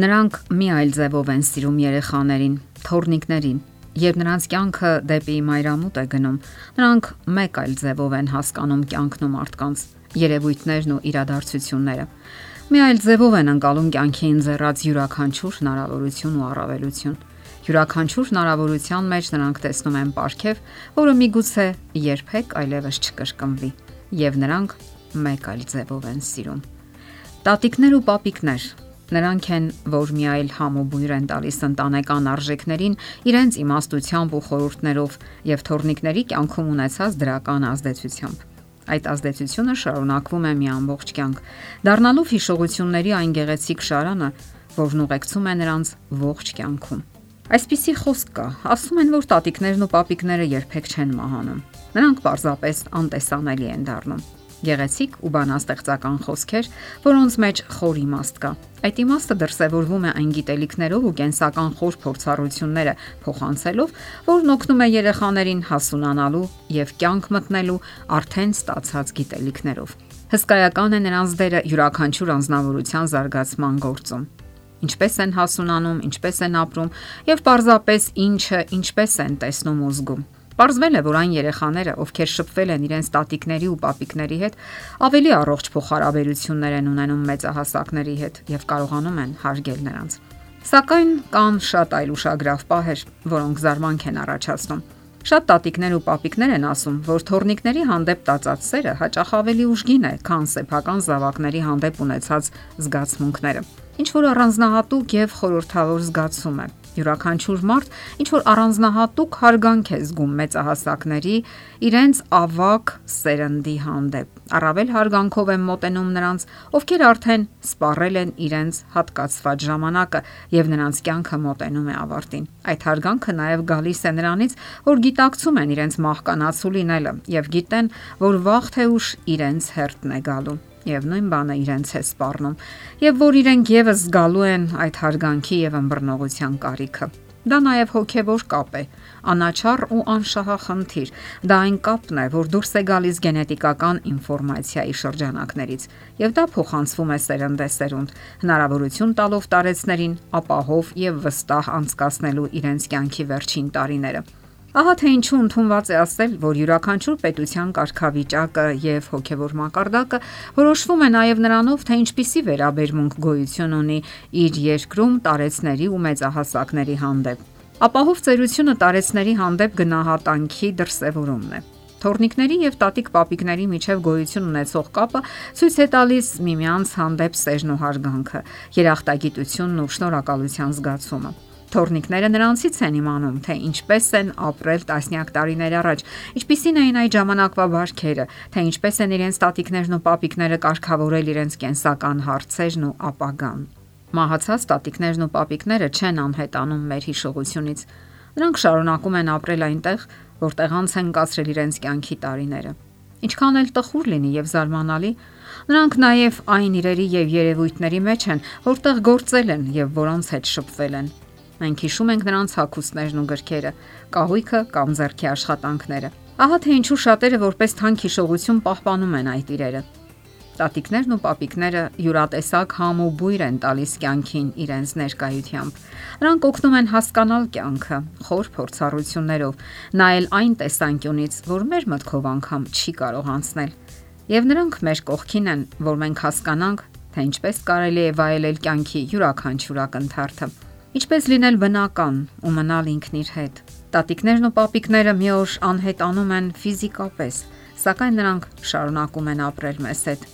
Նրանք մի այլ ձևով են սիրում երեխաներին, թորնիկներին, Երբ նրանց կյանքը դեպի մայրամուտ է գնում, նրանք մեկ այլ ձևով են հասկանում կյանքն ու մարդկանց, երևույթներն ու իրադարձությունները։ Մի այլ ձևով են անցալում կյանքի ինձեռած յուրաքանչյուր հնարավորություն ու առավելություն։ Յուրաքանչյուր հնարավորության մեջ նրանք տեսնում են ապարքև, որը միգուցե երբեք այլևս չկրկնվի, եւ նրանք մեկ այլ ձևով են սիրում։ Տատիկներ ու պապիկներ Նրանք են, որ մի այլ համ ու բույր են տալիս ընտանեկան արժեքներին իրենց իմաստությամբ ու խորհուրդներով եւ թորնիկների կյանքում ունեցած դրական ազդեցությամբ։ Այդ ազդեցությունը շարունակվում է մի ամբողջ կյանք, դառնալով հիշողությունների այն գեղեցիկ շարանը, որն ուղեկցում է նրանց ողջ կյանքում։ Այսպիսի խոսք կա, ասում են, որ տատիկներն ու պապիկները երբեք չեն մահանում։ Նրանք պարզապես անտեսանելի են դառնում գեղեցիկ ու բանաստեղծական խոսքեր, որոնց մեջ խոր իմաստ կա։ Այդ իմաստը դրսևորվում է այն գիտելիքներով ու կենսական խոր փորձառությունները փոխանցելով, որն օգնում է երեխաներին հասունանալու եւ կյանք մտնելու արդեն ստացած գիտելիքներով։ Հսկայական է նրանց դերը յուրաքանչյուր անznավորության զարգացման գործում ինչպես են հասունանում, ինչպես են ապրում եւ պարզապես ինչը ինչպես են տեսնում ու զգում։ Պարզվել է, որ այն երեխաները, ովքեր շփվել են իրենց տատիկների ու պապիկների հետ, ավելի առողջ փոխհարաբերություններ են ունենում մեծահասակների հետ եւ կարողանում են հարգել նրանց։ Սակայն կան շատ այլ ուշագրավ պահեր, որոնք զարմանք են առաջացնում։ Շատ տատիկներ ու պապիկներ են ասում, որ թորնիկների հանդեպ տածած սերը հաճախ ավելի ուժգին է, քան սեփական զավակների հանդեպ ունեցած զգացմունքները։ Ինչ որ առանձնահատուկ եւ խորհրդավոր զգացում է յուրաքանչյուր մարդ ինչ որ առանձնահատուկ հարգանք է զգում մեծահասակների իրենց ավակ սերնդի հանդեպ։ Առավել հարգանքով են մոտենում նրանց, ովքեր արդեն սպառել են իրենց հատկացված ժամանակը եւ նրանց կյանքը մոտենում է ավարտին։ Այդ հարգանքը նաեւ գալիս է նրանից, որ գիտակցում են իրենց մահկանացու լինելը եւ գիտեն, որ վաղ թե ուշ իրենց հերթն է գալու եւ նույն բանը իրենց է սպառնում եւ որ իրենք եւս զգալու են այդ հարգանքի եւ ըմբռնողության կարիքը։ Դա նաև հոգևոր կապ է, անաչառ ու անշահախնդիր։ Դա այն կապն է, որ դուրս է գալիս գենետիկական ինֆորմացիայի շրջանակներից, եւ դա փոխանցվում է սերնդեսերունդ, հնարավորություն տալով տարեցներին ապահով եւ վստահ անցկасնելու իրենց կյանքի վերջին տարիները։ Ահա թե ինչու ընդունված է ասել, որ յուրաքանչյուր պետության կարգավիճակը եւ հոգեվոր մակարդակը որոշվում է նաեւ նրանով, թե ինչպիսի վերաբերմունք գոյություն ունի իր երկրում տարեցների ու մեծահասակների հանդեպ։ Ապահով ծերությունը տարեցների հանդեպ գնահատանքի դրսևորումն է։ Թորնիկների եւ տատիկ պապիկների միջև գոյություն ունեցող կապը ցույց է տալիս միմյանց հանդեպ սերն ու հարգանքը, երախտագիտությունն ու շնորհակալության զգացումը։ Թորնիկները նրանցից են իմանում, թե ինչպես են ապրել տասնյակ տարիներ առաջ, ինչպիսին էին այդ ժամանակվա բարքերը, թե ինչպես են իրենց տատիկներն ու պապիկները կարգավորել իրենց կենսական հարցերն ու ապագան։ Մահացած տատիկներն ու պապիկները չեն անհետանում մեր հիշողությունից։ Նրանք շարունակում են ապրել այնտեղ, որտեղ անց են կացրել իրենց կյանքի տարիները։ Ինչքան էլ տխուր լինի եւ զարմանալի, նրանք նաև այն իրերի եւ երևույթների մեջ են, որտեղ գործել են եւ որոնց հետ շփվել են։ Մենք հիշում ենք նրանց հակոստներն ու գրքերը, կահույքը կամ зерքի աշխատանքները։ Ահա թե ինչու շատերը որպես թանկ հիշողություն պահպանում են այդ իրերը։ Տատիկներն ու պապիկները յուրատեսակ համ ու բույր են տալիս կյանքին իրենց ներկայությամբ։ Նրանք օգնում են հասկանալ կյանքը խոր փորձառություններով, նայել այն տեսանկյունից, որ մեր մտքով անգամ չի կարող անցնել։ Եվ նրանք մեր կողքին են, որ մենք հասկանանք, թե ինչպես կարելի է վայելել կյանքի յուրաքանչյուր ակնթարթը։ Ինչպես լինել բնական ու մնալ ինքն իր հետ։ Տատիկներն ու պապիկները մի օր անհետանում են ֆիզիկապես, սակայն նրանք շարունակում են ապրել մեզ հետ։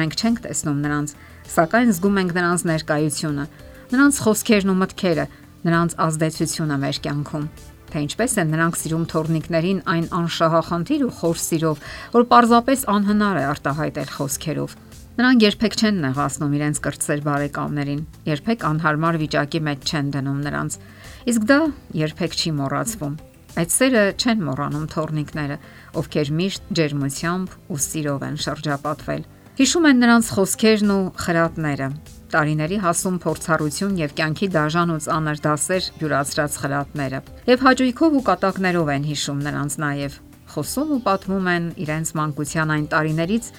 Մենք չենք տեսնում նրանց, սակայն զգում ենք նրանց ներկայությունը, նրանց խոսքերն ու մտքերը, նրանց ազդեցությունը մեր կյանքում թե ինչպես են նրանք սիրում թորնիկներին այն անշահախնդիր ու խոր սիրով, որ պարզապես անհնար է արտահայտել խոսքերով։ Նրանք երբեք չեն նեղացնում իրենց կրտսեր բարեկամներին, երբեք անհարմար վիճակի մեջ չեն դնում նրանց։ Իսկ դա երբեք չի մոռացվում։ Այդ սերը չեն մոռանում թորնիկները, ովքեր միշտ ջերմությամբ ու սիրով են շրջապատվել։ Հիշում են նրանց խոսքերն ու խրատները, տարիների հասում փորձառություն եւ կյանքի դաժան ու ծանր դասեր յուրացրած խրատները։ Եվ հաճույքով ու կատակներով են հիշում նրանց նաեւ խոսում ու պատմում են իրենց մանկության այն տարիներից,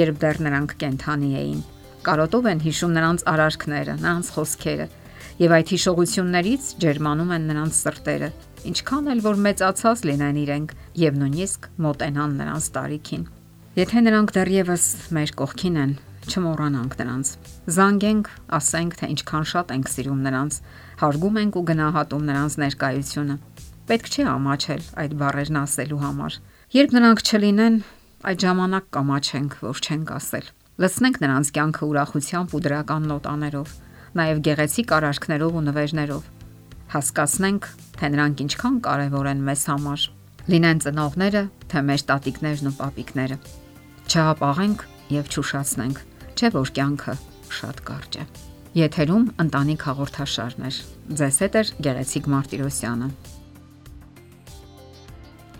երբ դեռ նրանք կենթանի էին։ Կարոտով են հիշում նրանց արարքները, նրանց խոսքերը։ Եվ այդ հիշողություններից ջերմանում են նրանց սրտերը, ինչքան էլ որ մեծացած լինեն իրենք եւ նույնիսկ մոտենան նրանց տարիքին։ Եթե նրանք դեռևս մեր կողքին են, չմոռանանք նրանց։ Զանգենք, ասենք, թե ինչքան շատ ենք սիրում նրանց, հարգում ենք ու գնահատում նրանց ներկայությունը։ Պետք չէ ամաչել այդ բառերն ասելու համար։ Երբ նրանք չլինեն, այդ ժամանակ կամաչենք, որ չենք ասել։ Լցնենք նրանց կյանքը ուրախությամբ ու դրական նոտաներով, նաև գեղեցիկ արարքներով ու նվերներով։ Հասկացնենք, թե նրանք ինչքան կարևոր են մեզ համար։ Լինեն ծնողները, թե մեր տատիկներն ու պապիկները։ Չհապաղենք եւ չուշացնենք, չէ որ կյանքը շատ կարճ է։ Եթերում ընտանիք հաղորդաշարներ։ Ձեզ հետ է գեղեցիկ Մարտիրոսյանը։